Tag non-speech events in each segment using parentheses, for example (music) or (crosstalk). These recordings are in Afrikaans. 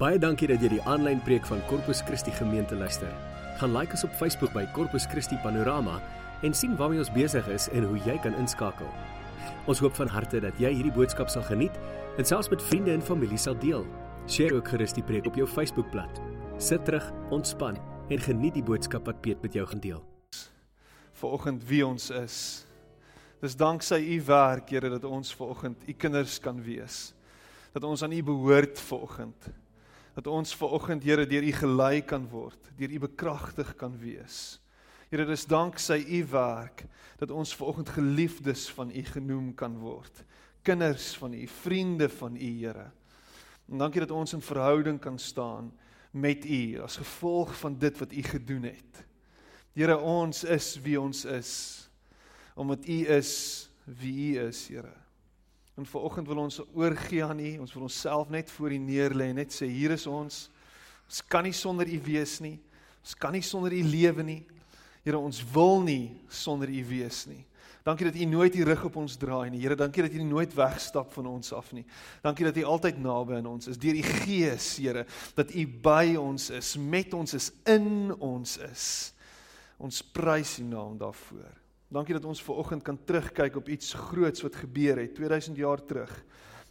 Baie dankie dat jy die aanlyn preek van Corpus Christi gemeente luister. Gaan like ons op Facebook by Corpus Christi Panorama en sien waarmee ons besig is en hoe jy kan inskakel. Ons hoop van harte dat jy hierdie boodskap sal geniet en selfs met vriende en familie sal deel. Deel ook gerus die preek op jou Facebookblad. Sit terug, ontspan en geniet die boodskap wat Piet met jou gaan deel. Vanoggend wie ons is. Dis danksy u werk, Here, dat ons vanoggend u kinders kan wees. Dat ons aan u behoort vanoggend. Dat ons vanoggend, Here, deur u gelei kan word, deur u bekragtig kan wees. Here, dis danksy u werk dat ons vanoggend geliefdes van u genoem kan word. Kinders van u, vriende van u, Here. En dankie dat ons in verhouding kan staan met U as gevolg van dit wat U gedoen het. Here, ons is wie ons is omdat U is wie U is, Here. En vanoggend wil ons oorgie aan U, ons wil onsself net voor U neerlê en net sê hier is ons. Ons kan nie sonder U wees nie. Ons kan nie sonder U lewe nie. Here, ons wil nie sonder U wees nie. Dankie dat U nooit U rug op ons draai nie. Here, dankie dat U nooit wegstap van ons af nie. Dankie dat U altyd naby aan ons is. Deur U Gees, Here, dat U by ons is, met ons is, in ons is. Ons prys U naam daarvoor. Dankie dat ons ver oggend kan terugkyk op iets groots wat gebeur het 2000 jaar terug.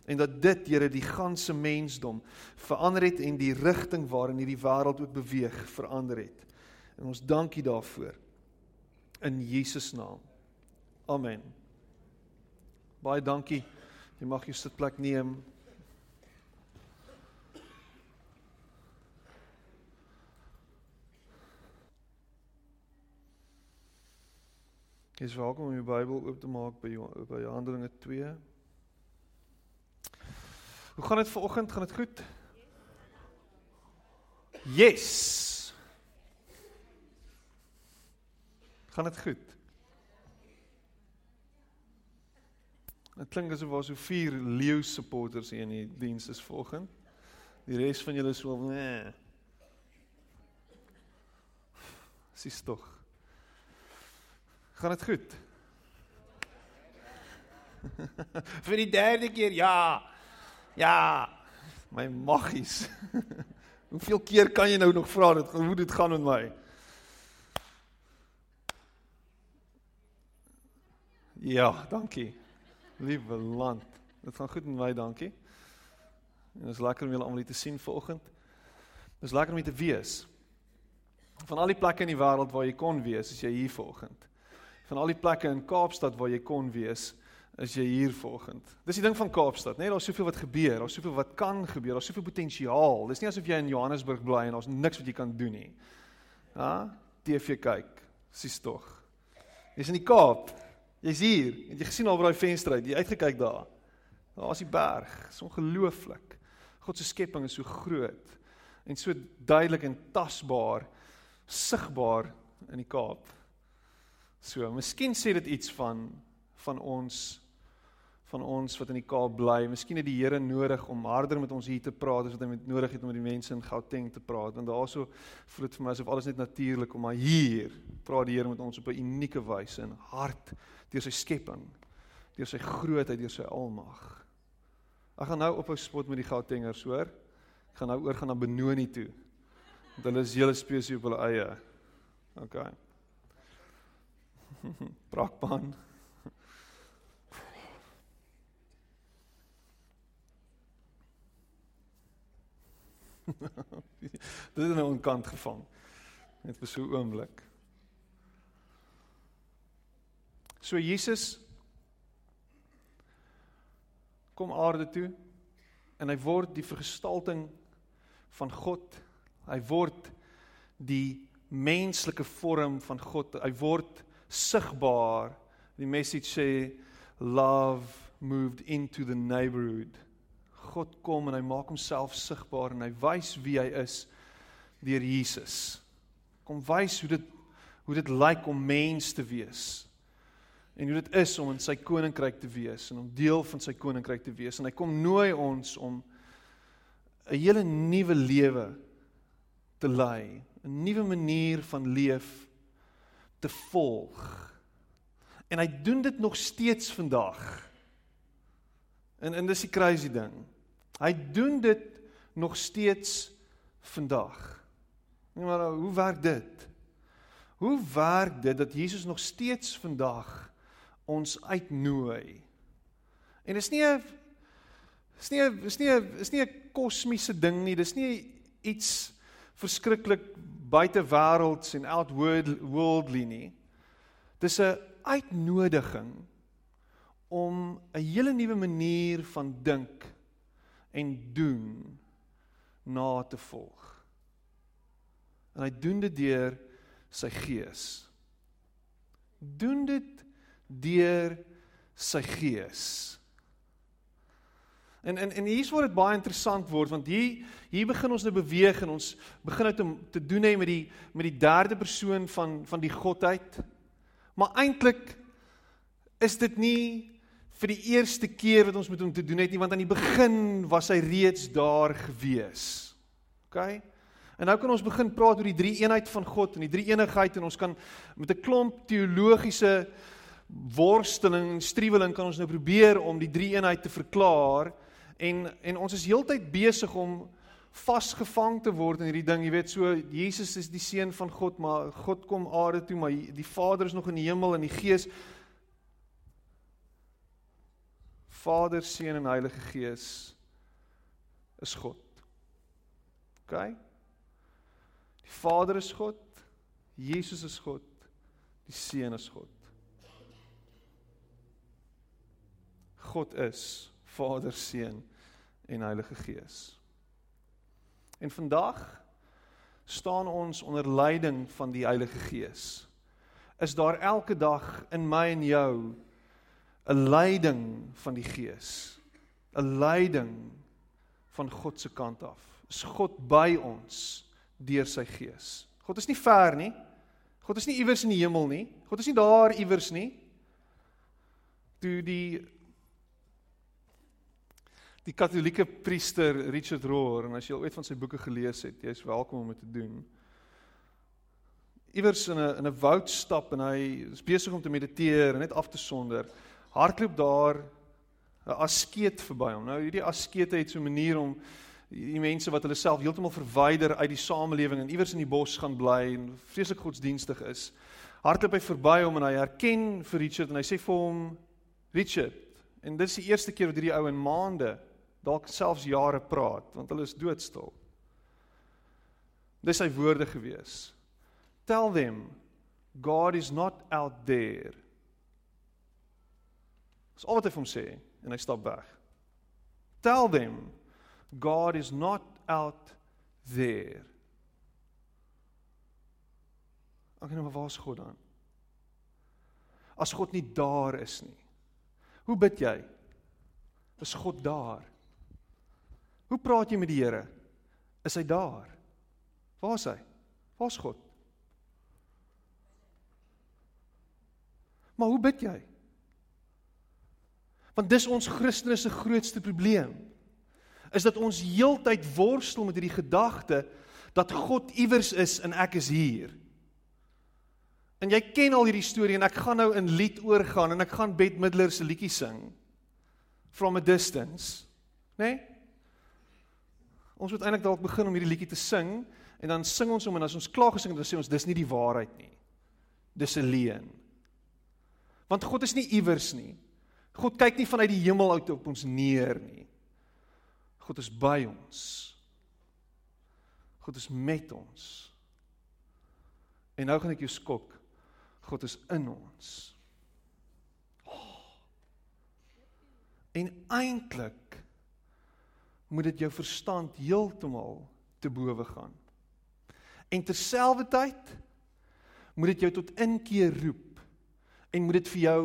En dat dit, Here, die ganse mensdom verander het en die rigting waarin hierdie wêreld ook beweeg verander het. En ons dankie daarvoor. In Jesus naam. Amen. Baie dankie. Jy mag jou sitplek neem. Jy is welkom om jou Bybel oop te maak by by Handelinge 2. Hoe gaan dit vanoggend? Gaan dit goed? Yes. Gaan dit goed? Dit klink asof daar so vier leeu supporters hier in die diens is vanoggend. Die res van julle wel nee. Sis tog. Gaan dit goed? (laughs) Vir die derde keer ja. Ja. My maggies. (laughs) Hoeveel keer kan jy nou nog vra dit hoe dit gaan met my? Ja, dankie. Liewe land. Dit gaan goed met my, dankie. En dit is lekker om julle almal hier te sien vanoggend. Dit is lekker om hier te wees. Van al die plekke in die wêreld waar jy kon wees, is jy hier vanoggend. Van al die plekke in Kaapstad waar jy kon wees, is jy hier vanoggend. Dis die ding van Kaapstad, nee, daar's soveel wat gebeur, daar's soveel wat kan gebeur, daar's soveel potensiaal. Dis nie asof jy in Johannesburg bly en daar's niks wat jy kan doen nie. Ja, TV kyk, sies tog. Jy's in die Kaap. Jy's hier. Het jy gesien al by daai venster uit? Jy uitgekyk daar. Daar's die berg. Dit is ongelooflik. God se skepping is so groot en so duidelik en tasbaar, sigbaar in die Kaap. So, miskien sê dit iets van van ons van ons wat in die Kaap bly. Miskien het die Here nodig om harder met ons hier te praat as wat hy met nodig het om met die mense in Gauteng te praat. Want daarso voel dit vir my asof alles net natuurlik om maar hier praat die Here met ons op 'n unieke wyse in hart deur sy skepping, deur sy grootheid, deur sy almag. Ek gaan nou ophou spot met die Gautengers, hoor. Ek gaan nou oorgaan na Benoni toe. Want hulle is hele spesiaal op hulle eie. OK. (laughs) Brakpan. (laughs) Dit het nou 'n kant gevang. Net vir so 'n oomblik. So Jesus kom aarde toe en hy word die vergestalting van God. Hy word die menslike vorm van God. Hy word sigbaar. Die message sê love moved into the neighborhood. God kom en hy maak homself sigbaar en hy wys wie hy is deur Jesus. Kom wys hoe dit hoe dit lyk om mens te wees. En hoe dit is om in sy koninkryk te wees en om deel van sy koninkryk te wees en hy kom nooi ons om 'n hele nuwe lewe te lei, 'n nuwe manier van leef te volg. En hy doen dit nog steeds vandag. En en dis die crazy ding. Hy doen dit nog steeds vandag. Nee maar hoe werk dit? Hoe werk dit dat Jesus nog steeds vandag ons uitnooi? En dit is nie 'n is nie 'n is nie 'n is nie 'n kosmiese ding nie. Dis nie iets verskriklik buite wêrelds en outworldly nie. Dis 'n uitnodiging om 'n hele nuwe manier van dink en doen na te volg. En hy doen dit deur sy gees. Doen dit deur sy gees. En en en hier's waar dit baie interessant word want hier hier begin ons nou beweeg en ons begin nou te te doen hê met die met die derde persoon van van die godheid. Maar eintlik is dit nie vir die eerste keer wat ons met hom te doen het nie want aan die begin was hy reeds daar gewees. OK? En nou kan ons begin praat oor die drie eenheid van God en die drie enigheid en ons kan met 'n klomp teologiese worsteling en struweling kan ons nou probeer om die drie eenheid te verklaar en en ons is heeltyd besig om vasgevang te word in hierdie ding, jy weet, so Jesus is die seun van God, maar God kom aarde toe, maar die Vader is nog in die hemel en die Gees Vader, Seun en Heilige Gees is God. OK? Die Vader is God, Jesus is God, die Seun is God. God is Vader, Seun en Heilige Gees. En vandag staan ons onder leiding van die Heilige Gees. Is daar elke dag in my en jou 'n leiding van die Gees. 'n Leiding van God se kant af. Is God by ons deur sy Gees. God is nie ver nie. God is nie iewers in die hemel nie. God is nie daar iewers nie. Toe die die katolieke priester Richard Rohr en as jy al ooit van sy boeke gelees het, jy is welkom om dit te doen. Iewers in 'n in 'n woud stap en hy is besig om te mediteer en net af te sonder hardloop daar 'n askeet verby hom. Nou hierdie askete het so 'n manier om die mense wat hulle self heeltemal verwyder uit die samelewing en iewers in die bos gaan bly en vreeslik godsdienstig is. Hardloop hy verby hom en hy herken vir Richard en hy sê vir hom Richard en dit is die eerste keer wat hierdie ou in maande dalk selfs jare praat want hulle is doodstil. Dis sy woorde gewees. Tell them God is not out there Dis al wat hy vir hom sê en hy stap weg. Tell them God is not out there. Ek nou maar waar's God dan? As God nie daar is nie. Hoe bid jy? Is God daar? Hoe praat jy met die Here? Is hy daar? Waar's hy? Waar's God? Maar hoe bid jy? Want dis ons Christene se grootste probleem. Is dat ons heeltyd worstel met hierdie gedagte dat God iewers is en ek is hier. En jy ken al hierdie storie en ek gaan nou in lied oorgaan en ek gaan Bette Midler se liedjie sing from a distance. Né? Nee? Ons moet eintlik dalk begin om hierdie liedjie te sing en dan sing ons hom en as ons klaar gesing het dan sê ons dis nie die waarheid nie. Dis 'n leuen. Want God is nie iewers nie. God kyk nie vanuit die hemel uit op ons neer nie. God is by ons. God is met ons. En nou gaan ek jou skok. God is in ons. Oh. En eintlik moet dit jou verstand heeltemal te bowe gaan. En terselfdertyd moet dit jou tot inkeer roep en moet dit vir jou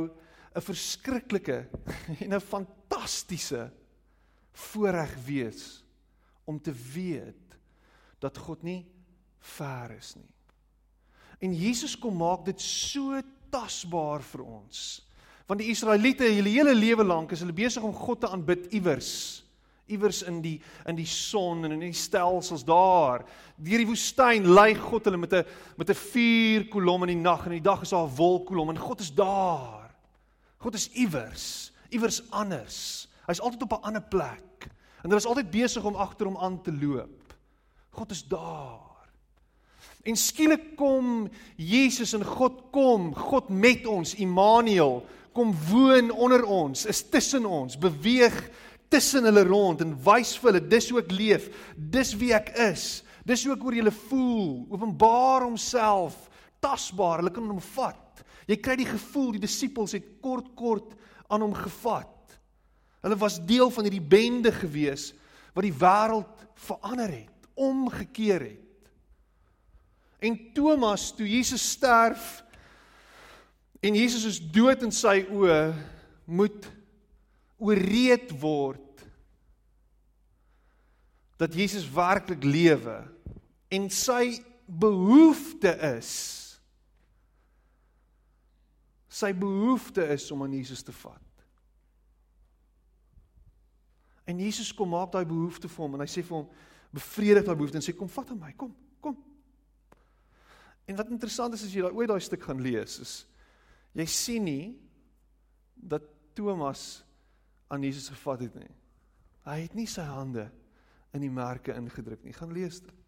'n verskriklike (laughs) en 'n fantastiese voorreg wees om te weet dat God nie ver is nie. En Jesus kom maak dit so tasbaar vir ons. Want die Israeliete hulle hele lewe lank is hulle besig om God te aanbid iewers iewers in die in die son en in die stelsels daar deur die woestyn lei God hulle met 'n met 'n vuurkolom in die nag en in die dag is daar 'n wolkkolom en God is daar God is iewers, iewers anders. Hy's altyd op 'n ander plek. En hulle is altyd besig om agter hom aan te loop. God is daar. En skielik kom Jesus en God kom, God met ons, Immanuel, kom woon onder ons, is tussen ons, beweeg tussen hulle rond en wys vir hulle dis hoe ek leef, dis wie ek is. Dis hoe ek oor julle voel, openbaar homself, tasbaar, hulle kan hom vat. Jy kry die gevoel die disippels het kort kort aan hom gevat. Hulle was deel van hierdie bende gewees wat die wêreld verander het, omgekeer het. En Thomas, toe Jesus sterf en Jesus is dood in sy oë, moet ooreed word dat Jesus werklik lewe en sy behoefte is sy behoefte is om aan Jesus te vat. En Jesus kom maak daai behoefte vir hom en hy sê vir hom bevredig daai behoefte en sê kom vat aan my, kom, kom. En wat interessant is as jy daai ooit daai stuk gaan lees is jy sien nie dat Thomas aan Jesus gevat het nie. Hy het nie sy hande in die merke ingedruk nie. Gaan lees dit.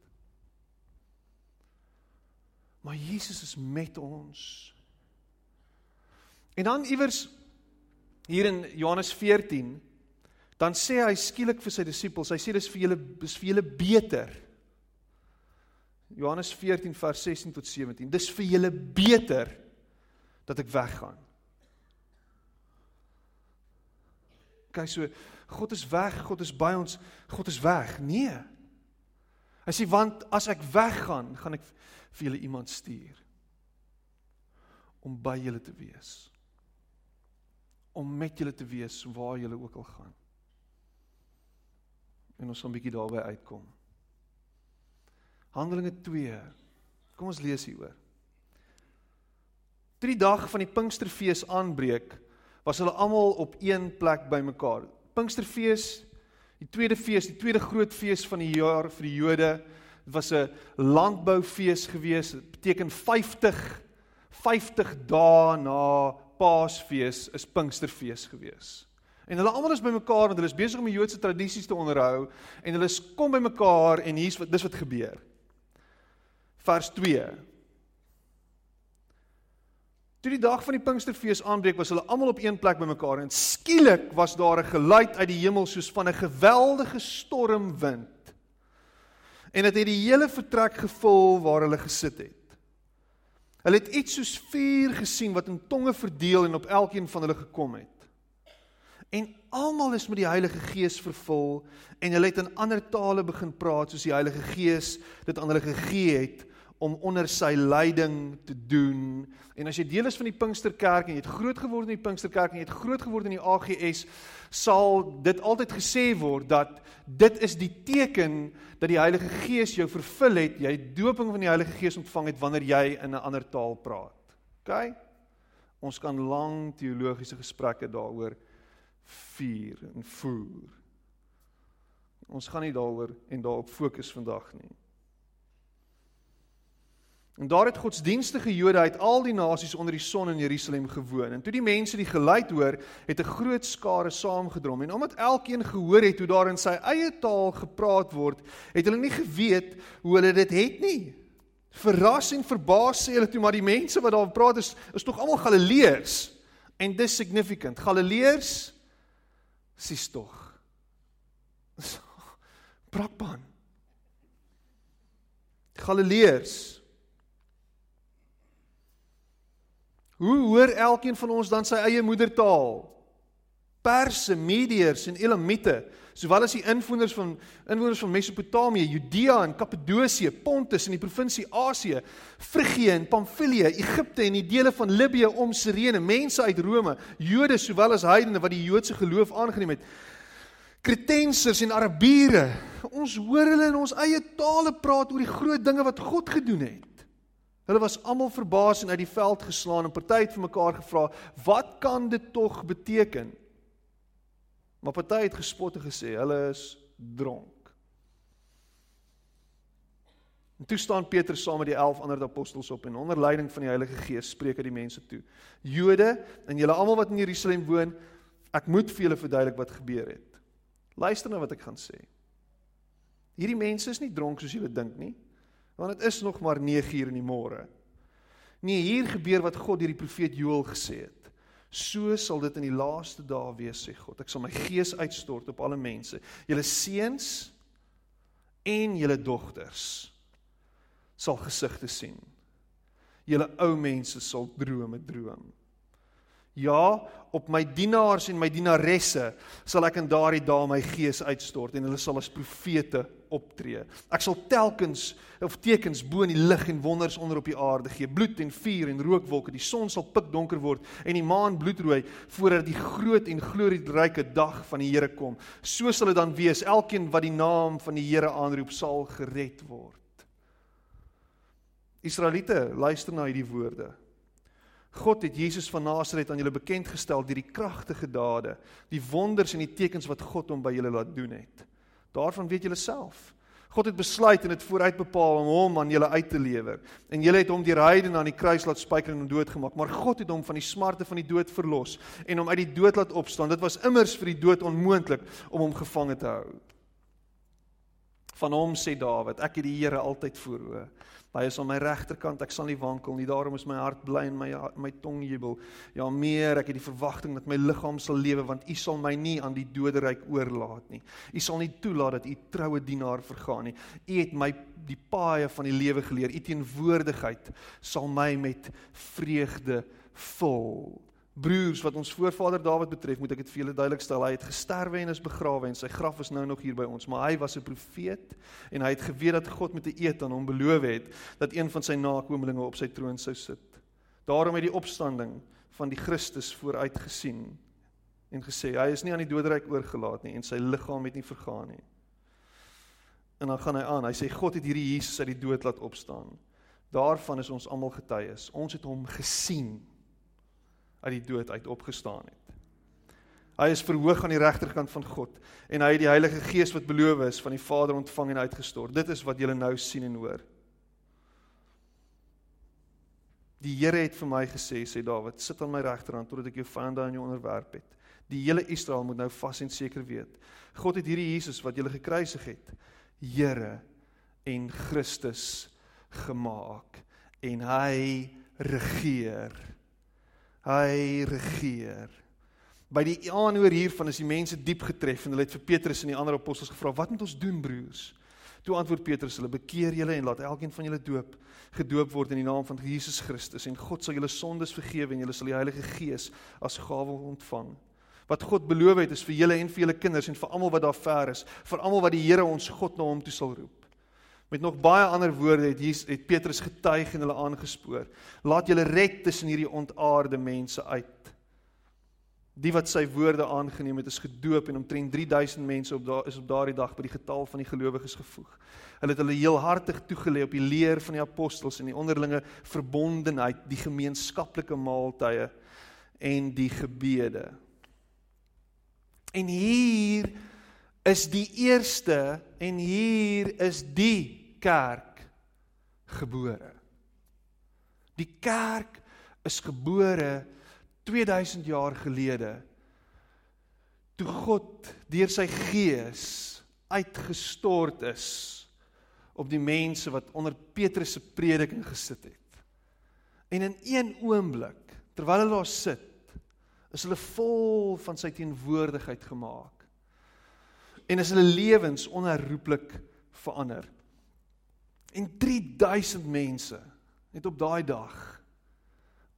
Maar Jesus is met ons. En dan iewers hier in Johannes 14 dan sê hy skielik vir sy disippels, hy sê dis vir julle is vir julle beter. Johannes 14 vers 16 tot 17. Dis vir julle beter dat ek weggaan. Kyk so, God is weg, God is by ons, God is weg. Nee. Hy sê want as ek weggaan, gaan ek vir julle iemand stuur om by julle te wees. Om met julle te wees waar julle ook al gaan. En ons gaan 'n bietjie daarby uitkom. Handelinge 2. Kom ons lees hieroor. 3 dag van die Pinksterfees aanbreek, was hulle almal op een plek bymekaar. Pinksterfees, die tweede fees, die tweede groot fees van die jaar vir die Jode. Dit was 'n landboufees gewees. Dit beteken 50 50 dae na Paasfees is Pinksterfees gewees. En hulle almal is bymekaar want hulle is besig om die Joodse tradisies te onderhou en hulle kom bymekaar en hier's wat dis wat gebeur. Vers 2 Toe die dag van die Pinksterfees aanbreek, was hulle almal op een plek bymekaar en skielik was daar 'n geluid uit die hemel soos van 'n geweldige stormwind. En dit het, het die hele vertrek gevul waar hulle gesit het. Hulle het iets soos vuur gesien wat in tonge verdeel en op elkeen van hulle gekom het. En almal is met die Heilige Gees vervul en hulle het in ander tale begin praat soos die Heilige Gees dit aan hulle gegee het om onder sy leiding te doen. En as jy deel is van die Pinksterkerk en jy het groot geword in die Pinksterkerk en jy het groot geword in die AGS, sal dit altyd gesê word dat dit is die teken dat die Heilige Gees jou vervul het, jy doping van die Heilige Gees ontvang het wanneer jy in 'n ander taal praat. OK? Ons kan lang teologiese gesprekke daaroor vier en voer. Ons gaan nie daaroor en daarop fokus vandag nie. En daar het godsdienstige Jode uit al die nasies onder die son in Jerusalem gewoon. En toe die mense die geluid hoor, het 'n groot skare saamgedrom. En omdat elkeen gehoor het hoe daar in sy eie taal gepraat word, het hulle nie geweet hoe hulle dit het nie. Verras en verbaas sê hulle toe maar die mense wat daar praat is is tog almal Galileërs. En dis significant. Galileërs sies tog. Brakpan. (laughs) Galileërs Hoe hoor elkeen van ons dan sy eie moedertaal? Perse, Medeërs en Elamite, sowel as die inwoners van inwoners van Mesopotamië, Judea en Kappadosie, Pontus en die provinsie Asië, Frigië en Pamfilië, Egipte en die dele van Libië om Sirene, mense uit Rome, Jode sowel as heidene wat die Joodse geloof aangeneem het. Kretensers en Arabiere, ons hoor hulle in ons eie tale praat oor die groot dinge wat God gedoen het. Hulle was almal verbaas en uit die veld geslaan en party het vir mekaar gevra, "Wat kan dit tog beteken?" Maar party het gespot en gesê, "Hulle is dronk." En toe staan Petrus saam met die 11 ander apostels op en onder leiding van die Heilige Gees spreek hy die mense toe. "Jode en julle almal wat in Jerusalem woon, ek moet vir julle verduidelik wat gebeur het. Luister na wat ek gaan sê. Hierdie mense is nie dronk soos julle dink nie, want dit is nog maar 9uur in die môre. Nee, hier gebeur wat God deur die profeet Joël gesê het. So sal dit in die laaste dae wees, sê God. Ek sal my gees uitstort op alle mense. Julle seuns en julle dogters sal gesigte sien. Julle ou mense sal drome droom. Ja, op my dienaars en my dienaresse sal ek in daardie dae my gees uitstort en hulle sal as profete optree. Ek sal telkens of tekens bo in die lig en wonders onder op die aarde gee, bloed en vuur en rookwolke. Die son sal pikdonker word en die maan bloedrooi voordat die groot en glorieryke dag van die Here kom. So sal dit dan wees, elkeen wat die naam van die Here aanroep, sal gered word. Israeliete, luister na hierdie woorde. God het Jesus van Nasaret aan julle bekend gestel deur die kragtige dade, die wonders en die tekens wat God hom by julle laat doen het. Daarvan weet julle self. God het besluit en dit vooruit bepaal om hom aan julle uit te lewer. En julle het hom deur heidene aan die kruis laat spyker en doodgemaak, maar God het hom van die smarte van die dood verlos en hom uit die dood laat opstaan. Dit was immers vir die dood onmoontlik om hom gevange te hou. Van hom sê Dawid, ek het die Here altyd voorhou. Hy is aan my regterkant, ek sal nie wankel nie. Daarom is my hart bly en my my tong jubel. Ja, meer, ek het die verwagting dat my liggaam sal lewe want U sal my nie aan die doderyk oorlaat nie. U sal nie toelaat dat U troue dienaar vergaan nie. U het my die paaie van die lewe geleer. U teenwoordigheid sal my met vreugde vul. Broers, wat ons voorvader Dawid betref, moet ek dit vir julle duidelik stel. Hy het gesterwe en is begrawe en sy graf is nou nog hier by ons, maar hy was 'n profeet en hy het geweet dat God met 'n eed aan hom beloof het dat een van sy nakommelinge op sy troon sou sit. Daarom het die opstanding van die Christus vooruit gesien en gesê hy is nie aan die doderyk oorgelaat nie en sy liggaam het nie vergaan nie. En dan gaan hy aan. Hy sê God het hierdie Jesus uit die dood laat opstaan. Daarvan is ons almal getuies. Ons het hom gesien uit die dood uit opgestaan het. Hy is verhoog aan die regterkant van God en hy het die Heilige Gees wat beloof is van die Vader ontvang en uitgestort. Dit is wat julle nou sien en hoor. Die Here het vir my gesê, sê Dawid, sit aan my regterhand totdat ek jou vyande aan jou onderwerp het. Die hele Israel moet nou vas en seker weet. God het hierdie Jesus wat julle gekruisig het, Here en Christus gemaak en hy regeer hy regeer. By die aanhoor hiervan is die mense diep getref en hulle het vir Petrus en die ander apostels gevra: "Wat moet ons doen, broers?" Toe antwoord Petrus: "Hulle bekeer julle en laat elkeen van julle doop, gedoop word in die naam van Jesus Christus en God sal julle sondes vergewe en julle sal die Heilige Gees as gawe ontvang." Wat God beloof het is vir julle en vir julle kinders en vir almal wat daar ver is, vir almal wat die Here ons God na hom toe sal roep. Met nog baie ander woorde het Jesus het Petrus getuig en hulle aangespoor. Laat julle red tussen hierdie ontaarde mense uit. Die wat sy woorde aangeneem het is gedoop en omtrent 3000 mense op daar is op daardie dag by die getal van die gelowiges gevoeg. Hulle het hulle heel hartig toegelê op die leer van die apostels en die onderlinge verbondenheid, die gemeenskaplike maaltye en die gebede. En hier is die eerste en hier is die kerk gebore. Die kerk is gebore 2000 jaar gelede toe God deur sy gees uitgestort is op die mense wat onder Petrus se prediking gesit het. En in een oomblik terwyl hulle daar sit, is hulle vol van sy teenwoordigheid gemaak en is hulle lewens onherroepelik verander. En 3000 mense het op daai dag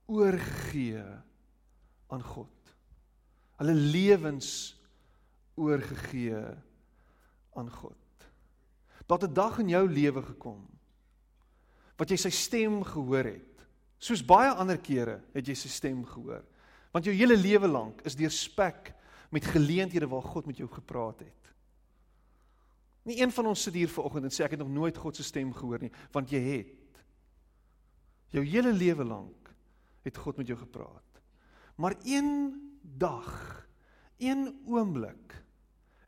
oorgegee aan God. Hulle lewens oorgegee aan God. Dat 'n dag in jou lewe gekom wat jy sy stem gehoor het. Soos baie ander kere het jy sy stem gehoor. Want jou hele lewe lank is deurspek met geleenthede waar God met jou gepraat het. Nie een van ons sit hier vanoggend en sê ek het nog nooit God se stem gehoor nie, want jy het. Jou hele lewe lank het God met jou gepraat. Maar een dag, een oomblik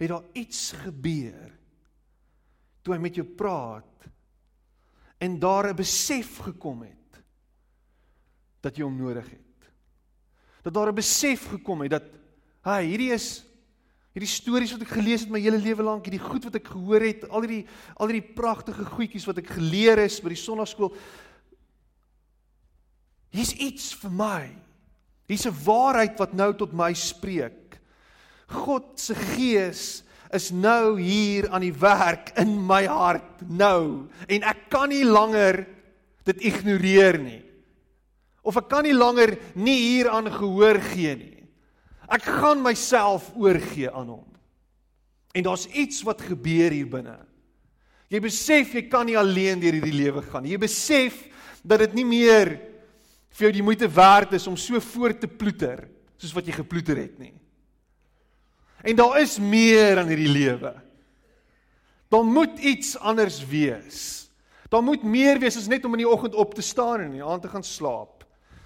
het daar iets gebeur toe hy met jou praat en daar 'n besef gekom het dat jy hom nodig het. Dat daar 'n besef gekom het dat hy hierdie is Hierdie stories wat ek gelees het my hele lewe lank, hierdie goed wat ek gehoor het, al hierdie al hierdie pragtige goedjies wat ek geleer is by die sonnaskool. Hier's iets vir my. Hier's 'n waarheid wat nou tot my spreek. God se gees is nou hier aan die werk in my hart nou en ek kan nie langer dit ignoreer nie. Of ek kan nie langer nie hieraan gehoor gee nie. Ek gaan myself oorgee aan hom. En daar's iets wat gebeur hier binne. Jy besef jy kan nie alleen deur hierdie lewe gaan nie. Jy besef dat dit nie meer vir jou die moeite werd is om so voort te ploeter soos wat jy geploeter het nie. En daar is meer aan hierdie lewe. Daar moet iets anders wees. Daar moet meer wees as net om in die oggend op te staan en in die aand te gaan slaap.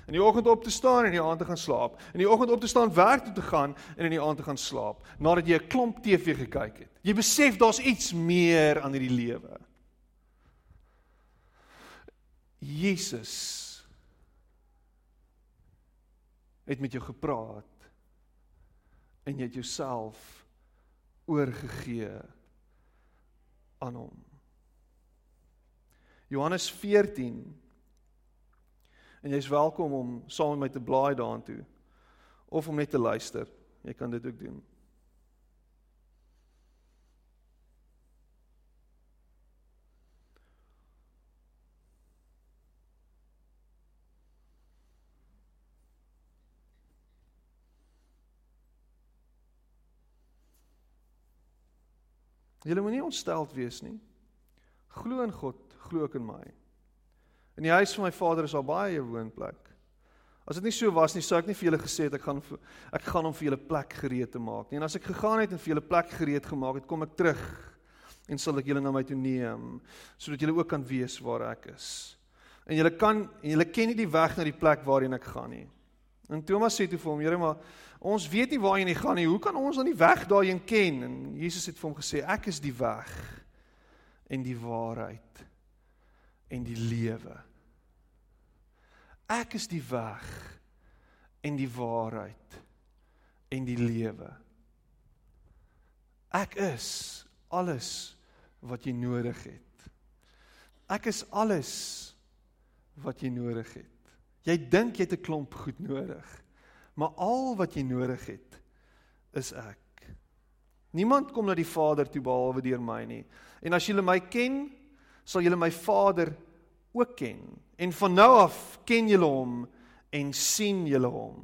In die oggend op te staan en in die aand te gaan slaap. In die oggend op te staan werk toe te gaan en in die aand te gaan slaap nadat jy 'n klomp TV gekyk het. Jy besef daar's iets meer aan hierdie lewe. Jesus het met jou gepraat en jy het jouself oorgegee aan hom. Johannes 14 En jy's welkom om saam met my te blaai daartoe of om net te luister. Jy kan dit ook doen. Julle moenie ontsteld wees nie. Glo in God, glo ook in my. In die huis van my vader is al baie woonplek. As dit nie so was nie, sou ek nie vir julle gesê het ek gaan ek gaan om vir julle plek gereed te maak nie. En as ek gegaan het en vir julle plek gereed gemaak het, kom ek terug en sal ek julle na my toe neem sodat julle ook kan weet waar ek is. En julle kan en julle ken nie die weg na die plek waarheen ek gaan nie. En Thomas sê toe vir hom: "Here, maar ons weet nie waarheen jy gaan nie. Hoe kan ons dan die weg daarheen ken?" En Jesus het vir hom gesê: "Ek is die weg en die waarheid en die lewe. Ek is die weg en die waarheid en die lewe. Ek is alles wat jy nodig het. Ek is alles wat jy nodig het. Jy dink jy het 'n klomp goed nodig, maar al wat jy nodig het is ek. Niemand kom na die Vader toe behalwe deur my nie. En as jy my ken, sal julle my Vader ook ken. En van nou af ken julle hom en sien julle hom.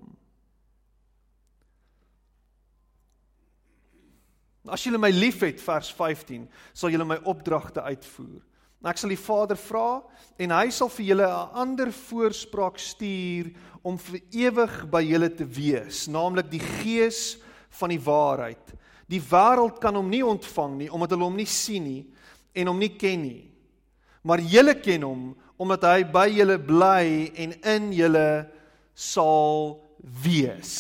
As julle my liefhet vers 15, sal julle my opdragte uitvoer. Ek sal die Vader vra en hy sal vir julle 'n ander voorspraak stuur om vir ewig by julle te wees, naamlik die Gees van die waarheid. Die wêreld kan hom nie ontvang nie omdat hulle hom nie sien nie en hom nie ken nie maar julle ken hom omdat hy by julle bly en in julle sal wees.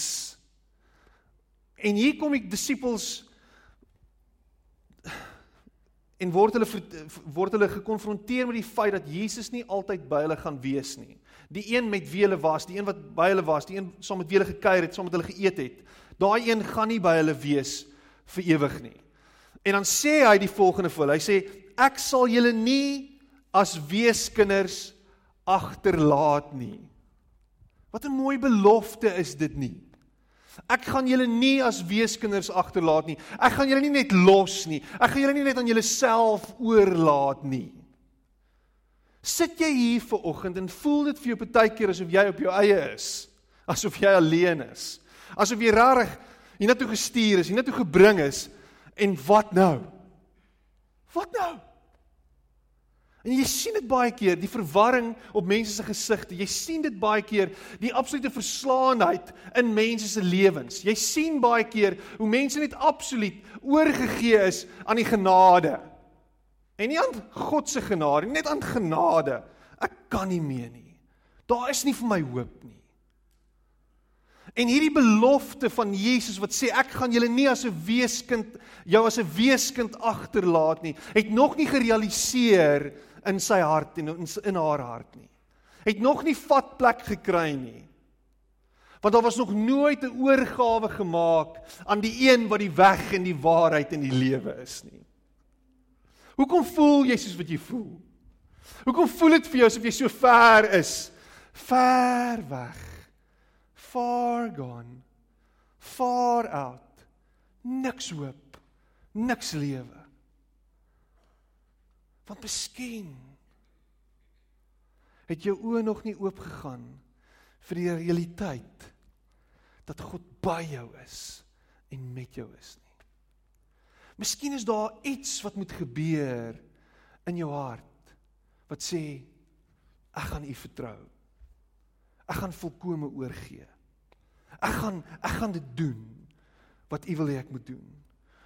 En hier kom die disippels en word hulle word hulle gekonfronteer met die feit dat Jesus nie altyd by hulle gaan wees nie. Die een met wie hulle was, die een wat by hulle was, die een saam met wie hulle gekuier het, saam met hulle geëet het, daai een gaan nie by hulle wees vir ewig nie. En dan sê hy die volgende vir hulle. Hy sê ek sal julle nie as weeskinders agterlaat nie. Wat 'n mooi belofte is dit nie? Ek gaan julle nie as weeskinders agterlaat nie. Ek gaan julle nie net los nie. Ek gaan julle nie net aan julleself oorlaat nie. Sit jy hier ver oggend en voel dit vir jou partykeer asof jy op jou eie is? Asof jy alleen is? Asof jy rarig hiernatoe gestuur is, hiernatoe gebring is en wat nou? Wat nou? En jy sien dit baie keer, die verwarring op mense se gesigte. Jy sien dit baie keer, die absolute verslaanheid in mense se lewens. Jy sien baie keer hoe mense net absoluut oorgegee is aan die genade. En nie aan God se genade, net aan genade. Ek kan nie meer nie. Daar is nie vir my hoop nie. En hierdie belofte van Jesus wat sê ek gaan julle nie as 'n weeskind jou as 'n weeskind agterlaat nie, het nog nie gerealiseer in sy hart en in, in haar hart nie. Het nog nie vat plek gekry nie. Want daar was nog nooit 'n oorgawe gemaak aan die een wat die weg en die waarheid en die lewe is nie. Hoekom voel jy soos wat jy voel? Hoekom voel dit vir jou asof jy so ver is? Ver weg. Far gone. Far out. Niks hoop. Niks lewe. Want miskien het jou oë nog nie oop gegaan vir die realiteit dat God by jou is en met jou is nie. Miskien is daar iets wat moet gebeur in jou hart wat sê ek gaan U vertrou. Ek gaan volkome oorgee. Ek gaan ek gaan dit doen wat U wil hê ek moet doen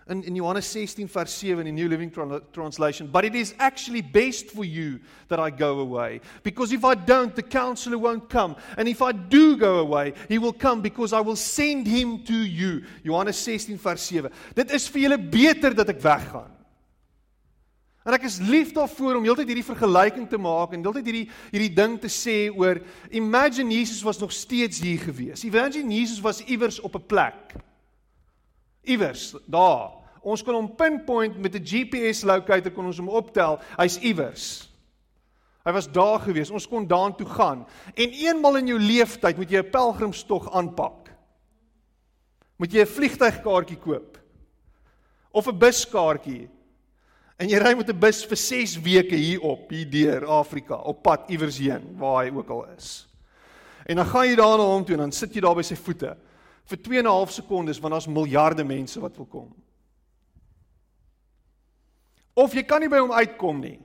in in Johannes 16 vers 7 in die New Living Translation but it is actually best for you that I go away. Because if I don't the counselor won't come. And if I do go away he will come because I will send him to you. Johannes 16 vers 7 Dit is vir julle beter dat ek weggaan. En ek is lief daarvoor om heeltyd hierdie vergelyking te maak en heeltyd hierdie hierdie ding te sê oor imagine Jesus was nog steeds hier gewees. Imagine Jesus was iewers op 'n plek iewers daar. Ons kon hom pinpoint met 'n GPS locator kon ons hom optel. Hy's iewers. Hy was daar gewees. Ons kon daartoe gaan. En eenmal in jou lewenstyd moet jy 'n pelgrimstog aanpak. Moet jy 'n vliegtuigkaartjie koop of 'n buskaartjie. En jy ry met 'n bus vir 6 weke hier op, hier deur Afrika, op pad iewers heen waar hy ook al is. En dan gaan jy daar na hom toe en dan sit jy daar by sy voete vir 2 en 'n half sekondes want daar's miljarde mense wat wil kom. Of jy kan nie by hom uitkom nie.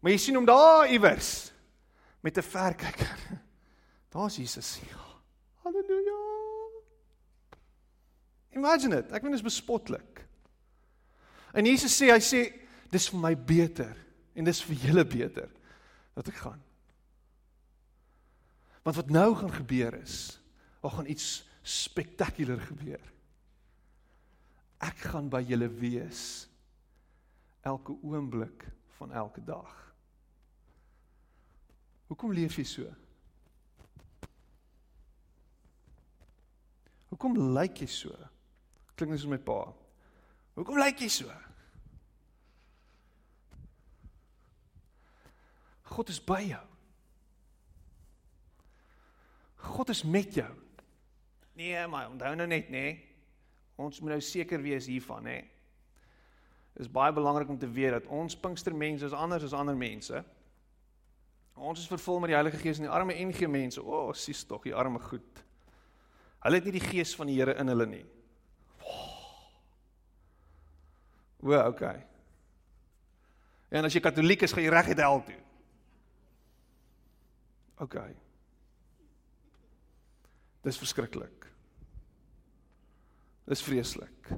Maar jy sien hom daar iewers met 'n verkyker. (laughs) Daar's Jesus. Ja. Halleluja. Imagine dit. Ek meen dit is bespotlik. En Jesus sê hy sê dis vir my beter en dis vir julle beter dat ek gaan. Want wat nou gaan gebeur is, daar gaan iets spektakulêr gebeur. Ek gaan by julle wees elke oomblik van elke dag. Hoekom leef jy so? Hoekom lyk jy so? Klink net soos my pa. Hoekom lyk jy so? God is by jou. God is met jou. Nee, maar onthou nou net, nê. Nee, ons moet nou seker wees hiervan, nê. Nee. Is baie belangrik om te weet dat ons Pinkstermense is anders as ander mense. Ons is vervul met die Heilige Gees en die arme NG mense, o, oh, sies tog, die arme goed. Hulle het nie die gees van die Here in hulle nie. O, okay. En as jy katoliek is, gaan jy reg uit hel toe. Okay. Dis verskriklik. Dis vreeslik.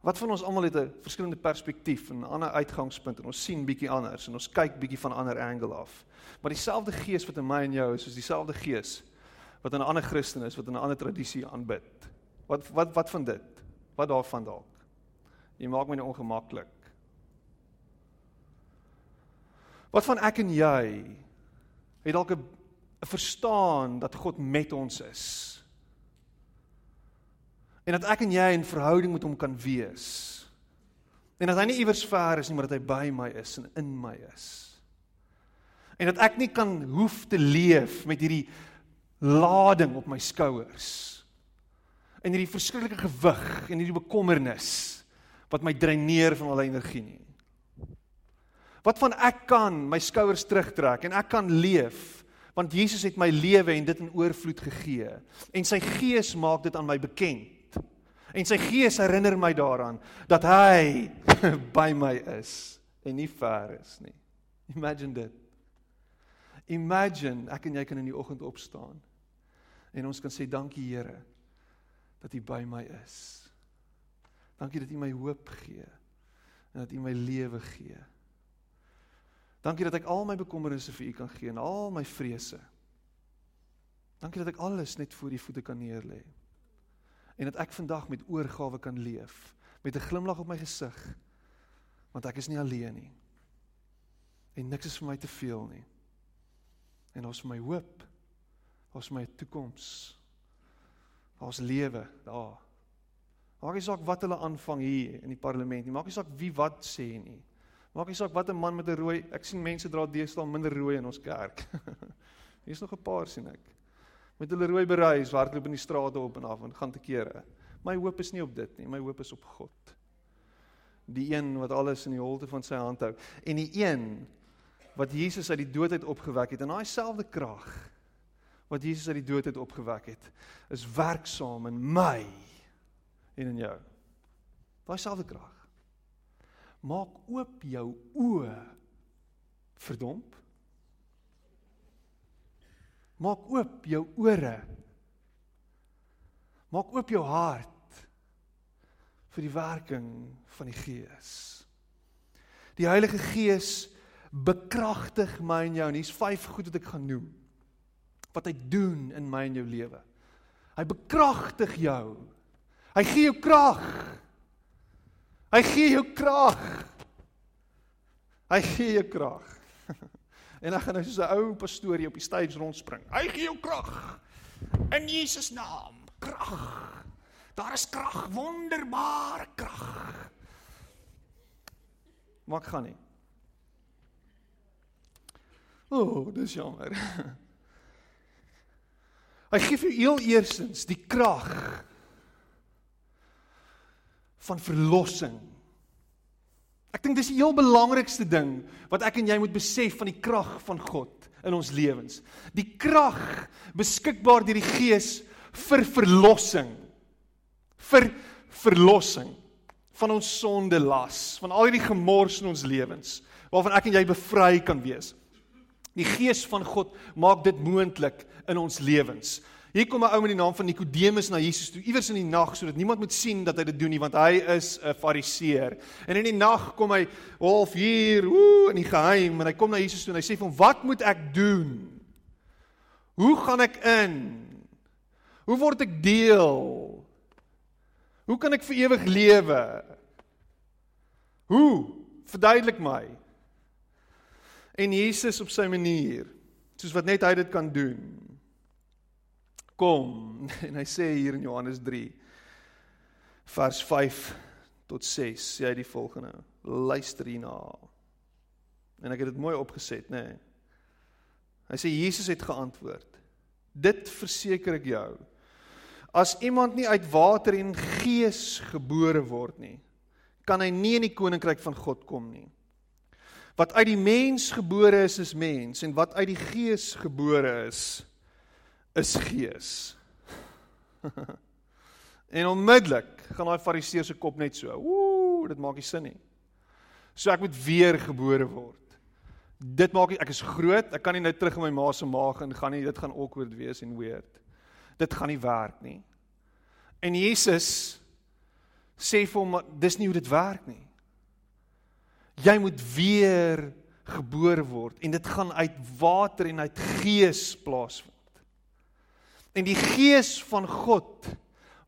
Wat van ons almal het 'n verskillende perspektief en 'n ander uitgangspunt en ons sien bietjie anders en ons kyk bietjie van 'n ander angle af. Maar dieselfde gees wat in my en jou is, is dieselfde gees wat in 'n ander Christen is wat in 'n ander tradisie aanbid. Wat wat wat van dit? Wat daarvan dalk? Jy maak my nou ongemaklik. Wat van ek en jy het dalk 'n verstaan dat God met ons is en dat ek en jy in verhouding met hom kan wees. En dat hy nie iewers ver is nie, maar dat hy by my is en in my is. En dat ek nie kan hoef te leef met hierdie lading op my skouers. En hierdie verskriklike gewig en hierdie bekommernis wat my dreineer van al energie nie. Wat van ek kan my skouers terugtrek en ek kan leef want Jesus het my lewe en dit in oorvloed gegee en sy gees maak dit aan my bekend. En sy gees herinner my daaraan dat hy (laughs) by my is en nie ver is nie. Imagine dit. Imagine ek en jy kan in die oggend opstaan en ons kan sê dankie Here dat U by my is. Dankie dat U my hoop gee en dat U my lewe gee. Dankie dat ek al my bekommernisse vir U kan gee en al my vrese. Dankie dat ek alles net voor U voete kan neerlê en dat ek vandag met oorgawe kan leef met 'n glimlag op my gesig want ek is nie alleen nie en niks is vir my te veel nie en ons vir my hoop Daar's my toekoms. Daar's lewe daar. Maak nie saak wat hulle aanvang hier in die parlement nie. Maak nie saak wie wat sê nie. Maak nie saak wat 'n man met 'n rooi, ek sien mense dra deesdae minder rooi in ons kerk. (laughs) Hier's nog 'n paar sien ek. Met hulle rooi bereis hardloop in die strate op en af en gaan te kere. My hoop is nie op dit nie, my hoop is op God. Die een wat alles in die holte van sy hand hou en die een wat Jesus uit die dood uit opgewek het en daai selfde krag wat Jesus uit die dood uit opgewek het, is werksaam in my en in jou. Daai selfde krag. Maak oop jou oë verdomp. Maak oop jou ore. Maak oop jou hart vir die werking van die Gees. Die Heilige Gees bekragtig my en jou en hier's vyf goed wat ek gaan noem wat hy doen in my en jou lewe. Hy bekragtig jou. Hy gee jou krag. Hy gee jou krag. Hy gee jou krag. En dan gaan hy soos 'n ou pastorie op die stage rondspring. Hy gee jou krag. In Jesus naam, krag. Daar is krag, wonderbare krag. Maak gaan nie. O, oh, dis jammer. (laughs) Hy gee vir heel eersins die krag van verlossing. Ek dink dis die heel belangrikste ding wat ek en jy moet besef van die krag van God in ons lewens. Die krag beskikbaar deur die Gees vir verlossing. Vir verlossing van ons sonde las, van al hierdie gemors in ons lewens waarvan ek en jy bevry kan wees. Die Gees van God maak dit moontlik in ons lewens. Hier kom 'n ou met die naam van Nikodemus na Jesus toe, iewers in die nag sodat niemand moet sien dat hy dit doen nie, want hy is 'n Fariseer. En in die nag kom hy half hier, ooh, in die geheim en hy kom na Jesus toe en hy sê vir hom: "Wat moet ek doen? Hoe gaan ek in? Hoe word ek deel? Hoe kan ek vir ewig lewe? Hoe? Verduidelik my." En Jesus op sy manier, soos wat net hy dit kan doen, kom. (laughs) En hy sê hier in Johannes 3 vers 5 tot 6 sê hy die volgende. Luister hierna. En ek het dit mooi opgeset nê. Nee. hy sê Jesus het geantwoord dit verseker ek jou as iemand nie uit water en gees gebore word nie kan hy nie in die koninkryk van God kom nie. Wat uit die mens gebore is is mens en wat uit die gees gebore is is gees. (laughs) en onmiddellik gaan daai fariseer se kop net so. Ooh, dit maak nie sin nie. So ek moet weer gebore word. Dit maak ek is groot, ek kan nie nou terug in my ma se maag en gaan nie, dit gaan awkward wees en weird. Dit gaan nie werk nie. En Jesus sê vir hom dis nie hoe dit werk nie. Jy moet weer gebore word en dit gaan uit water en uit gees plaasvind. En die gees van God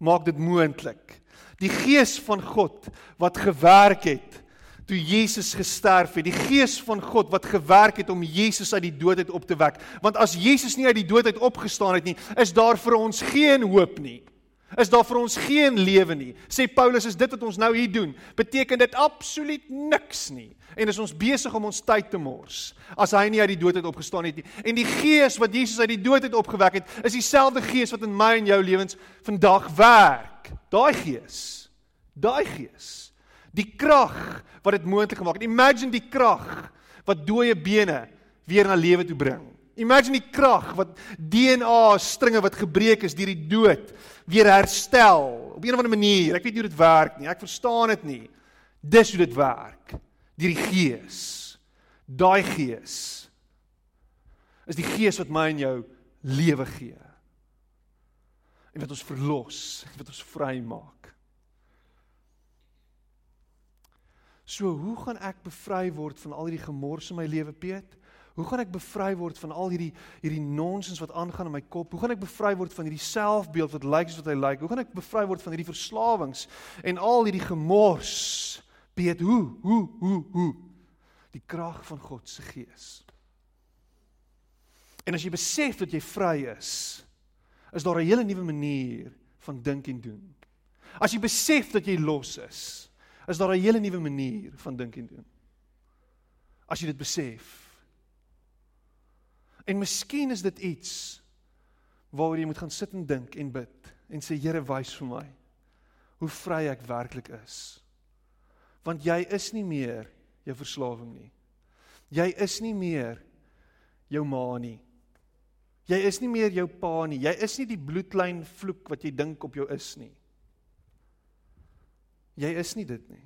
maak dit moontlik. Die gees van God wat gewerk het toe Jesus gesterf het. Die gees van God wat gewerk het om Jesus uit die dood uit op te wek. Want as Jesus nie uit die dood uit opgestaan het nie, is daar vir ons geen hoop nie is daar vir ons geen lewe nie. Sê Paulus is dit wat ons nou hier doen, beteken dit absoluut niks nie. En is ons besig om ons tyd te mors as hy nie uit die dood uit opgestaan het nie. En die gees wat Jesus uit die dood uit opgewek het, is dieselfde gees wat in my en jou lewens vandag werk. Daai gees. Daai gees. Die krag wat dit moontlik gemaak het. Imagine die krag wat dooie bene weer na lewe toe bring. Imagine die krag wat DNA stringe wat gebreek is deur die dood weer herstel op 'n of ander manier. Ek weet nie hoe dit werk nie. Ek verstaan dit nie. Dis hoe dit werk. Deur die Gees. Daai Gees is die Gees wat my en jou lewe gee. En wat ons verlos, wat ons vry maak. So, hoe gaan ek bevry word van al hierdie gemors in my lewe, Piet? Hoe gaan ek bevry word van al hierdie hierdie nonsens wat aangaan in my kop? Hoe gaan ek bevry word van hierdie selfbeeld wat lyk soos wat hy lyk? Hoe gaan ek bevry word van hierdie verslawings en al hierdie gemors? Piet, hoe? Hoe? Hoe? Hoe? Die krag van God se gees. En as jy besef dat jy vry is, is daar 'n hele nuwe manier van dink en doen. As jy besef dat jy los is, is daar 'n hele nuwe manier van dink en doen. As jy dit besef. En miskien is dit iets waaroor jy moet gaan sit en dink en bid en sê Here wys vir my hoe vry ek werklik is. Want jy is nie meer jou verslawing nie. Jy is nie meer jou ma nie. Jy is nie meer jou pa nie. Jy is nie die bloedlyn vloek wat jy dink op jou is nie. Jy is nie dit nie.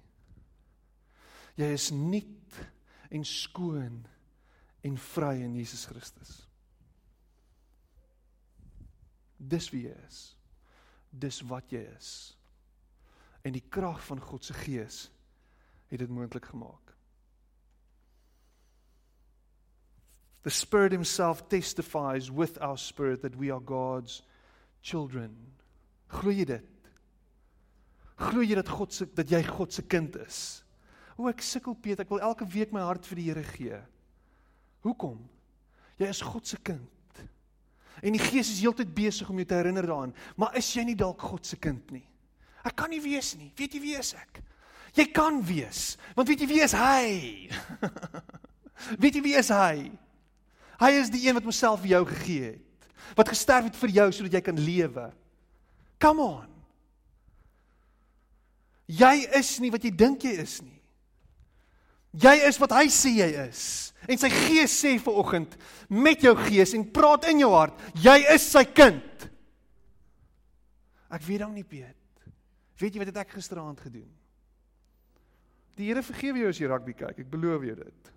Jy is nuut en skoon en vry in Jesus Christus. Dis wie jy is. Dis wat jy is. En die krag van God se gees het dit moontlik gemaak. The Spirit himself testifies with our spirit that we are God's children. Glo jy dit? Glo jy dat God se dat jy God se kind is? O ek sukkel Piet, ek wil elke week my hart vir die Here gee. Hoekom? Jy is God se kind. En die Gees is heeltyd besig om jou te herinner daaraan, maar is jy nie dalk God se kind nie? Ek kan nie wees nie. Weet jy wie is ek? Jy kan wees, want weet jy wie is hy? (laughs) weet jy wie is hy? Hy is die een wat homself vir jou gegee het. Wat gesterf het vir jou sodat jy kan lewe. Come on. Jy is nie wat jy dink jy is nie. Jy is wat hy sê jy is. En sy gees sê ver oggend met jou gees en praat in jou hart, jy is sy kind. Ek weet dan nie Piet. Weet jy wat het ek gisteraand gedoen? Die Here vergewe jou as jy rugby kyk, ek beloof jou dit.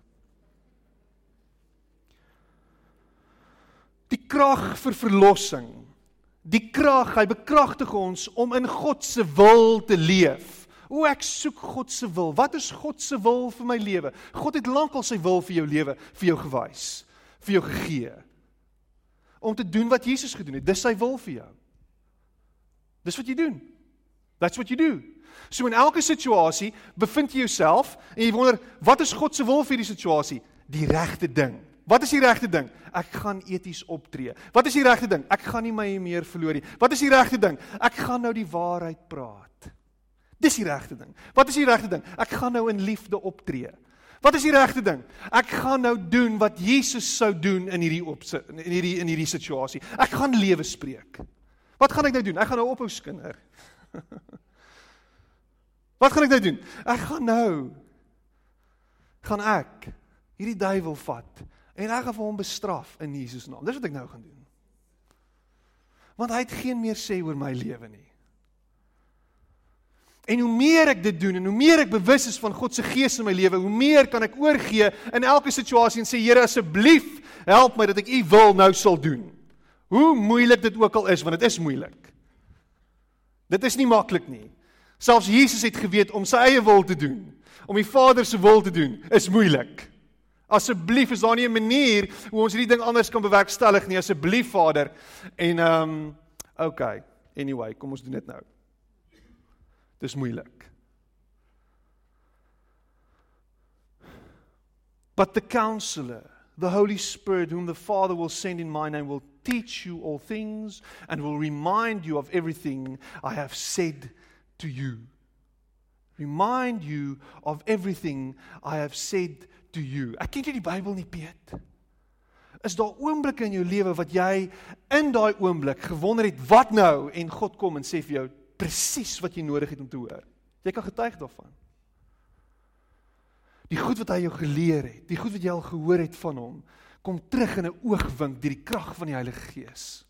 Die krag vir verlossing. Die krag, hy bekragtig ons om in God se wil te leef. O ek soek God se wil. Wat is God se wil vir my lewe? God het lankal sy wil vir jou lewe vir jou gewys, vir jou gegee. Om te doen wat Jesus gedoen het. Dis sy wil vir jou. Dis wat jy doen. That's what you do. So in elke situasie bevind jy jouself en jy wonder, wat is God se wil vir hierdie situasie? Die regte ding. Wat is die regte ding? Ek gaan eties optree. Wat is die regte ding? Ek gaan nie my meer verloor nie. Wat is die regte ding? Ek gaan nou die waarheid praat. Dis die regte ding. Wat is die regte ding? Ek gaan nou in liefde optree. Wat is die regte ding? Ek gaan nou doen wat Jesus sou doen in hierdie op in hierdie in hierdie situasie. Ek gaan lewe spreek. Wat gaan ek nou doen? Ek gaan nou ophou skinder. (laughs) wat gaan ek nou doen? Ek gaan nou gaan ek hierdie duiwel vat en ek gaan vir hom bestraf in Jesus naam. Dis wat ek nou gaan doen. Want hy het geen meer sê oor my lewe nie. En hoe meer ek dit doen en hoe meer ek bewus is van God se gees in my lewe, hoe meer kan ek oorgee in elke situasie en sê Here asseblief, help my dat ek u wil nou sal doen. Hoe moeilik dit ook al is, want dit is moeilik. Dit is nie maklik nie. Selfs Jesus het geweet om sy eie wil te doen, om die Vader se wil te doen, is moeilik. Asseblief is daar nie 'n manier hoe ons hierdie ding anders kan bewerkstellig nie, asseblief Vader. En ehm um, okay, anyway, kom ons doen dit nou. Dis moeilik. But the counselor, the Holy Spirit whom the Father will send in my name will teach you all things and will remind you of everything I have said to you. Remind you of everything I have said to you. Ek ken jy die Bybel nie, Piet? Is daar oomblikke in jou lewe wat jy in daai oomblik gewonder het wat nou en God kom en sê vir jou presies wat jy nodig het om te hoor. Jy kan getuig daarvan. Die goed wat hy jou geleer het, die goed wat jy al gehoor het van hom, kom terug in 'n oogwink deur die krag van die Heilige Gees.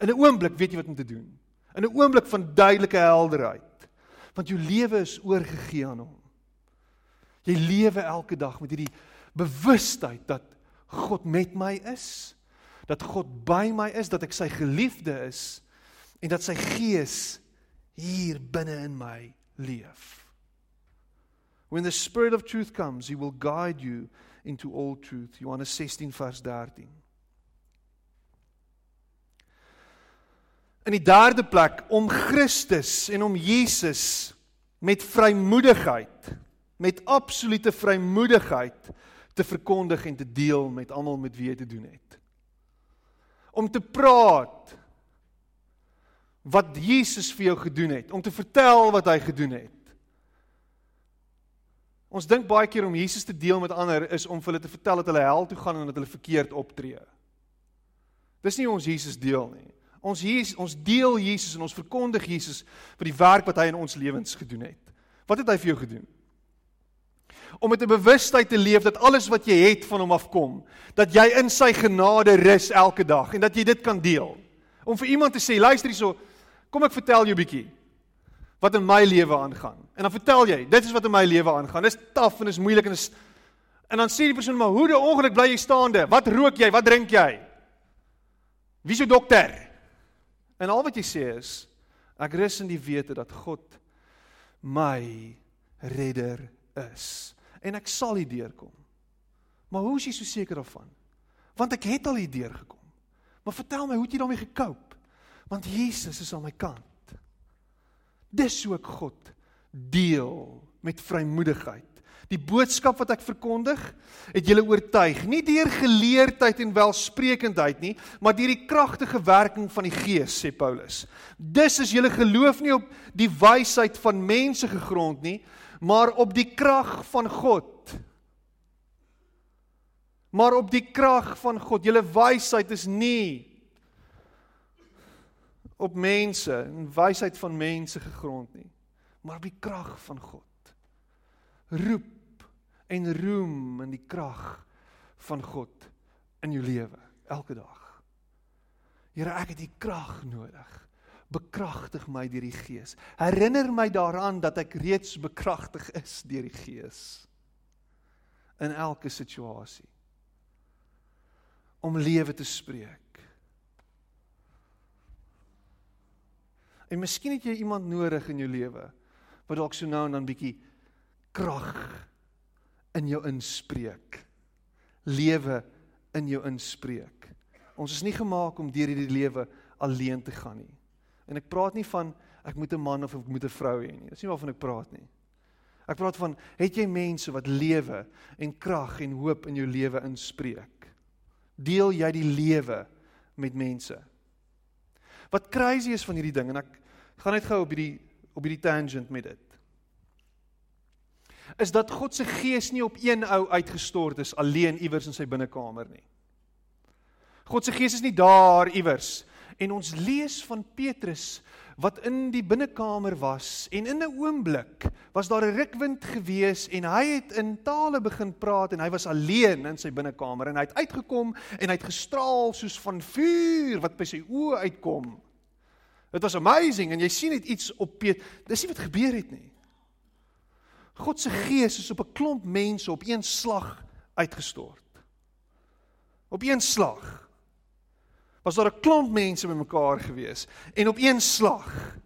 In 'n oomblik weet jy wat om te doen. In 'n oomblik van duidelike helderheid. Want jou lewe is oorgegee aan hom. Jy lewe elke dag met hierdie bewustheid dat God met my is, dat God by my is, dat ek sy geliefde is en dat sy gees hier binne in my leef. When the spirit of truth comes, he will guide you into all truth. Johannes 16 vers 13. In die derde plek om Christus en om Jesus met vrymoedigheid, met absolute vrymoedigheid te verkondig en te deel met almal met wie jy te doen het. Om te praat wat Jesus vir jou gedoen het, om te vertel wat hy gedoen het. Ons dink baie keer om Jesus te deel met ander is om vir hulle te vertel dat hulle hel toe gaan en dat hulle verkeerd optree. Dis nie ons Jesus deel nie. Ons Jesus, ons deel Jesus en ons verkondig Jesus vir die werk wat hy in ons lewens gedoen het. Wat het hy vir jou gedoen? Om met 'n bewustheid te leef dat alles wat jy het van hom afkom, dat jy in sy genade rus elke dag en dat jy dit kan deel. Om vir iemand te sê, luister hierso, kom ek vertel jou 'n bietjie wat in my lewe aangaan. En dan vertel jy, dit is wat in my lewe aangaan. Dis taaf en is moeilik en is en dan sê die persoon maar hoe die ongeluk bly jy staande? Wat rook jy? Wat drink jy? Wie jou dokter? En al wat jy sê is ek rus in die wete dat God my redder is en ek sal hier deurkom. Maar hoe is jy so seker daarvan? Want ek het al hier deurgekom. Maar vertel my, hoe het jy daarmee gekoop? Want Jesus is aan my kant. Dis hoe ek God deel met vrymoedigheid Die boodskap wat ek verkondig, het julle oortuig, nie deur geleerdheid en welsprekendheid nie, maar deur die kragtige werking van die Gees, sê Paulus. Dis is julle geloof nie op die wysheid van mense gegrond nie, maar op die krag van God. Maar op die krag van God. Julle wysheid is nie op mense en wysheid van mense gegrond nie, maar op die krag van God. Roep en roem in die krag van God in jou lewe elke dag. Here, ek het die krag nodig. Bekragtig my deur die Gees. Herinner my daaraan dat ek reeds bekragtig is deur die Gees in elke situasie om lewe te spreek. En miskien het jy iemand nodig in jou lewe wat dalk so nou en dan bietjie krag in jou inspreek. Lewe in jou inspreek. Ons is nie gemaak om deur hierdie lewe alleen te gaan nie. En ek praat nie van ek moet 'n man of ek moet 'n vrou hê nie. Dis nie waarvan ek praat nie. Ek praat van het jy mense wat lewe en krag en hoop in jou lewe inspreek? Deel jy die lewe met mense? Wat crazy is van hierdie ding en ek gaan net gou op hierdie op hierdie tangent met dit is dat God se gees nie op een ou uitgestort is alleen iewers in sy binnekamer nie. God se gees is nie daar iewers en ons lees van Petrus wat in die binnekamer was en in 'n oomblik was daar 'n rukwind gewees en hy het in tale begin praat en hy was alleen in sy binnekamer en hy het uitgekom en hy het gestraal soos van vuur wat by sy oë uitkom. Dit was amazing en jy sien net iets op Petrus. Dis nie wat gebeur het nie. God se gees is op 'n klomp mense op een slag uitgestort. Op een slag. Was daar 'n klomp mense bymekaar gewees en op een slag.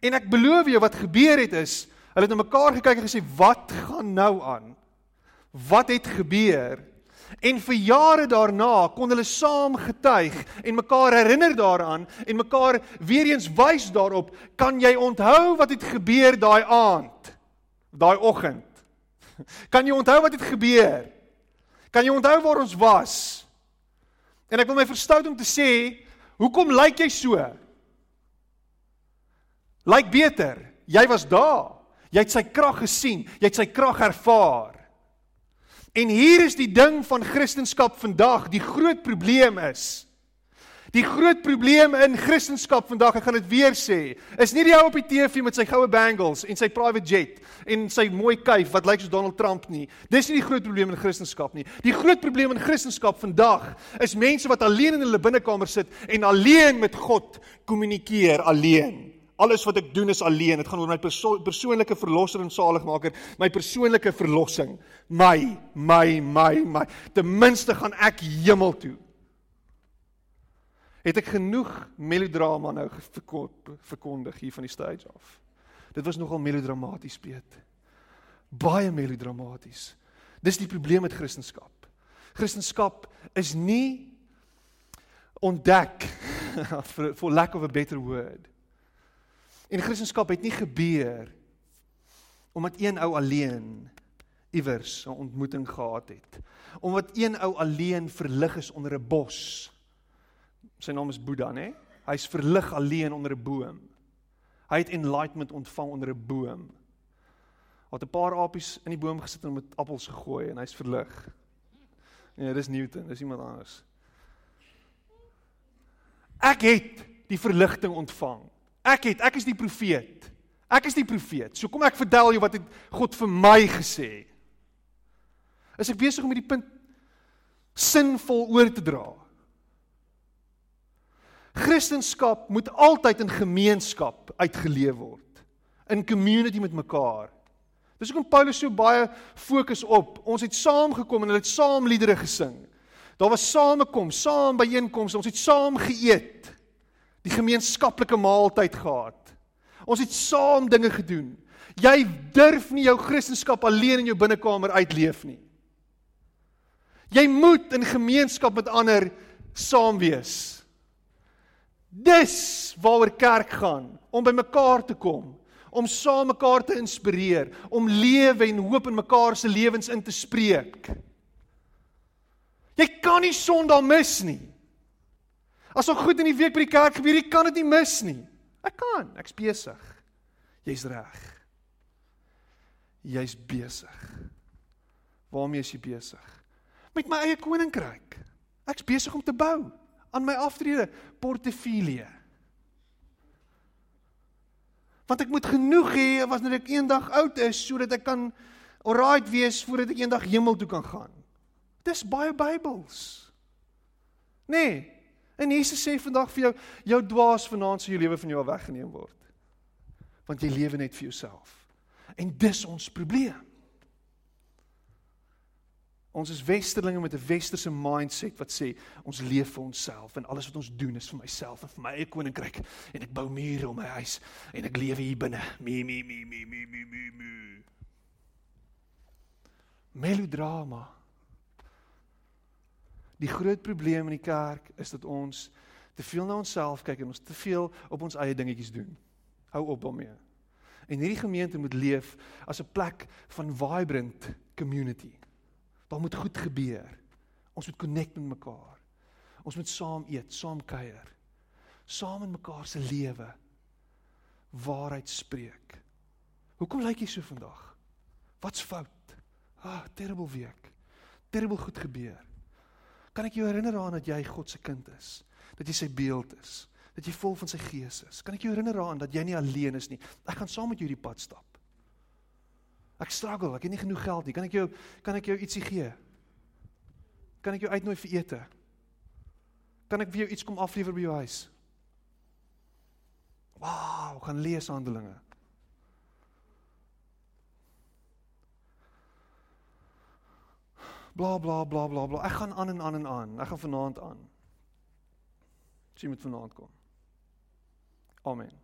En ek beloof jou wat gebeur het is, hulle het na mekaar gekyk en gesê, "Wat gaan nou aan? Wat het gebeur?" En vir jare daarna kon hulle saam getuig en mekaar herinner daaraan en mekaar weer eens wys daarop, "Kan jy onthou wat het gebeur daai aand?" daai oggend. (laughs) Kan jy onthou wat het gebeur? Kan jy onthou waar ons was? En ek wil my verstout om te sê, hoekom lyk jy so? Lyk beter. Jy was daar. Jy het sy krag gesien, jy het sy krag ervaar. En hier is die ding van Christendom vandag, die groot probleem is Die groot probleem in Christendom vandag, ek gaan dit weer sê, is nie die ou op die TV met sy goue bangles en sy private jet en sy mooi kuif wat lyk soos Donald Trump nie. Dis nie die groot probleem in Christendom nie. Die groot probleem in Christendom vandag is mense wat alleen in hulle binnekamer sit en alleen met God kommunikeer alleen. Alles wat ek doen is alleen. Dit gaan oor my perso persoonlike verlosser en saligmaker, my persoonlike verlossing. My, my, my, my. Ten minste gaan ek hemel toe het ek genoeg melodrama nou verkondig hier van die stage af. Dit was nogal melodramaties, Piet. Baie melodramaties. Dis die probleem met Christendom. Christendom is nie ontdek (laughs) for, for lack of a better word. En Christendom het nie gebeur omdat een ou alleen iewers 'n ontmoeting gehad het. Omdat een ou alleen verlig is onder 'n bos. Sy naam is Boeddha, né? Hy's verlig alleen onder 'n boom. Hy het enlightenment ontvang onder 'n boom. Wat 'n paar apies in die boom gesit en met appels gegooi en hy's verlig. Nee, dis Newton, dis iemand anders. Ek het die verligting ontvang. Ek het, ek is die profeet. Ek is die profeet. So kom ek vertel jou wat het God vir my gesê. Is ek besig om hierdie punt sinvol oor te dra? Christendom moet altyd in gemeenskap uitgeleef word. In community met mekaar. Dis hoekom Paulus so baie fokus op. Ons het saamgekom en hulle het saam liedere gesing. Daar was samekom, saam byeenkomste, ons het saam geëet. Die gemeenskaplike maaltyd gehad. Ons het saam dinge gedoen. Jy durf nie jou kristendom alleen in jou binnekamer uitleef nie. Jy moet in gemeenskap met ander saam wees. Dis waaroor kerk gaan, om by mekaar te kom, om saam mekaar te inspireer, om lewe en hoop in mekaar se lewens in te spreek. Jy kan nie Sondag mis nie. As ons goed in die week by die kerk gebeur, jy kan dit nie mis nie. Ek kan, ek's besig. Jy's reg. Jy's besig. Waarmee is jy besig? Met my eie koninkryk. Ek's besig om te bou aan my aftrede portefeulje. Want ek moet genoeg hê wanneer ek eendag oud is sodat ek kan alright wees voordat ek eendag hemel toe kan gaan. Dis baie Bybels. Nee. En Jesus sê vandag vir jou, jou dwaas vanaand sal jou lewe van jou weggeneem word. Want jy lewe net vir jouself. En dis ons probleem. Ons is westerlinge met 'n westerse mindset wat sê ons leef vir onsself en alles wat ons doen is vir myself en vir my eie koninkryk en ek bou mure om my huis en ek lewe hier binne. Me me me me me me me. me. Melodrama. Die groot probleem in die kerk is dat ons te veel na onsself kyk en ons te veel op ons eie dingetjies doen. Hou op daarmee. En hierdie gemeente moet leef as 'n plek van vibrant community. Daar moet goed gebeur. Ons moet connect met mekaar. Ons moet saam eet, saam kuier. Saam in mekaar se lewe waarheid spreek. Hoekom lyk jy so vandag? Wat's fout? Ah, terrible week. Terrible goed gebeur. Kan ek jou herinner aan dat jy God se kind is? Dat jy sy beeld is? Dat jy vol van sy gees is? Kan ek jou herinner aan dat jy nie alleen is nie? Ek gaan saam met jou hierdie pad stap. Ek struggle, ek het nie genoeg geld nie. Kan ek jou kan ek jou ietsie gee? Kan ek jou uitnooi vir ete? Kan ek vir jou iets kom aflewer by jou huis? Wow, gaan lees Handelinge. Bla bla bla bla bla. Ek gaan aan en aan en aan. Ek gaan vanaand aan. Sien met vanaand kom. Amen.